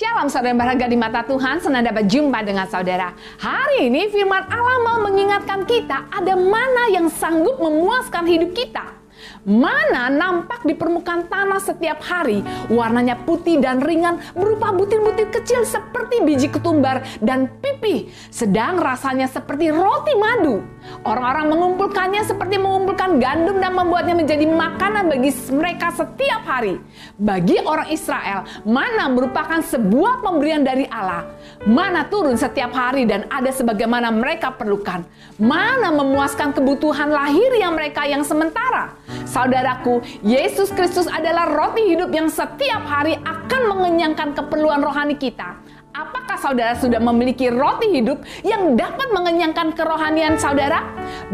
Shalom saudara berharga di mata Tuhan, senang dapat jumpa dengan saudara. Hari ini firman Allah mau mengingatkan kita ada mana yang sanggup memuaskan hidup kita. Mana nampak di permukaan tanah setiap hari, warnanya putih dan ringan, berupa butir-butir kecil seperti biji ketumbar dan pipi, sedang rasanya seperti roti madu. Orang-orang mengumpulkannya seperti mengumpulkan gandum dan membuatnya menjadi makanan bagi mereka setiap hari. Bagi orang Israel, mana merupakan sebuah pemberian dari Allah, mana turun setiap hari dan ada sebagaimana mereka perlukan, mana memuaskan kebutuhan lahir yang mereka yang sementara. Saudaraku, Yesus Kristus adalah roti hidup yang setiap hari akan mengenyangkan keperluan rohani kita. Apakah saudara sudah memiliki roti hidup yang dapat mengenyangkan kerohanian saudara?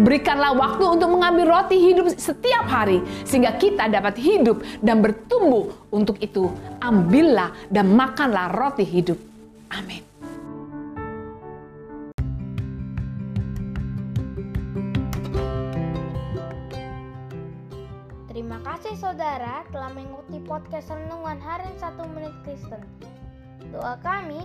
Berikanlah waktu untuk mengambil roti hidup setiap hari sehingga kita dapat hidup dan bertumbuh. Untuk itu, ambillah dan makanlah roti hidup. Amin. Terima kasih saudara telah mengikuti podcast Renungan Harian 1 Menit Kristen. Doa kami,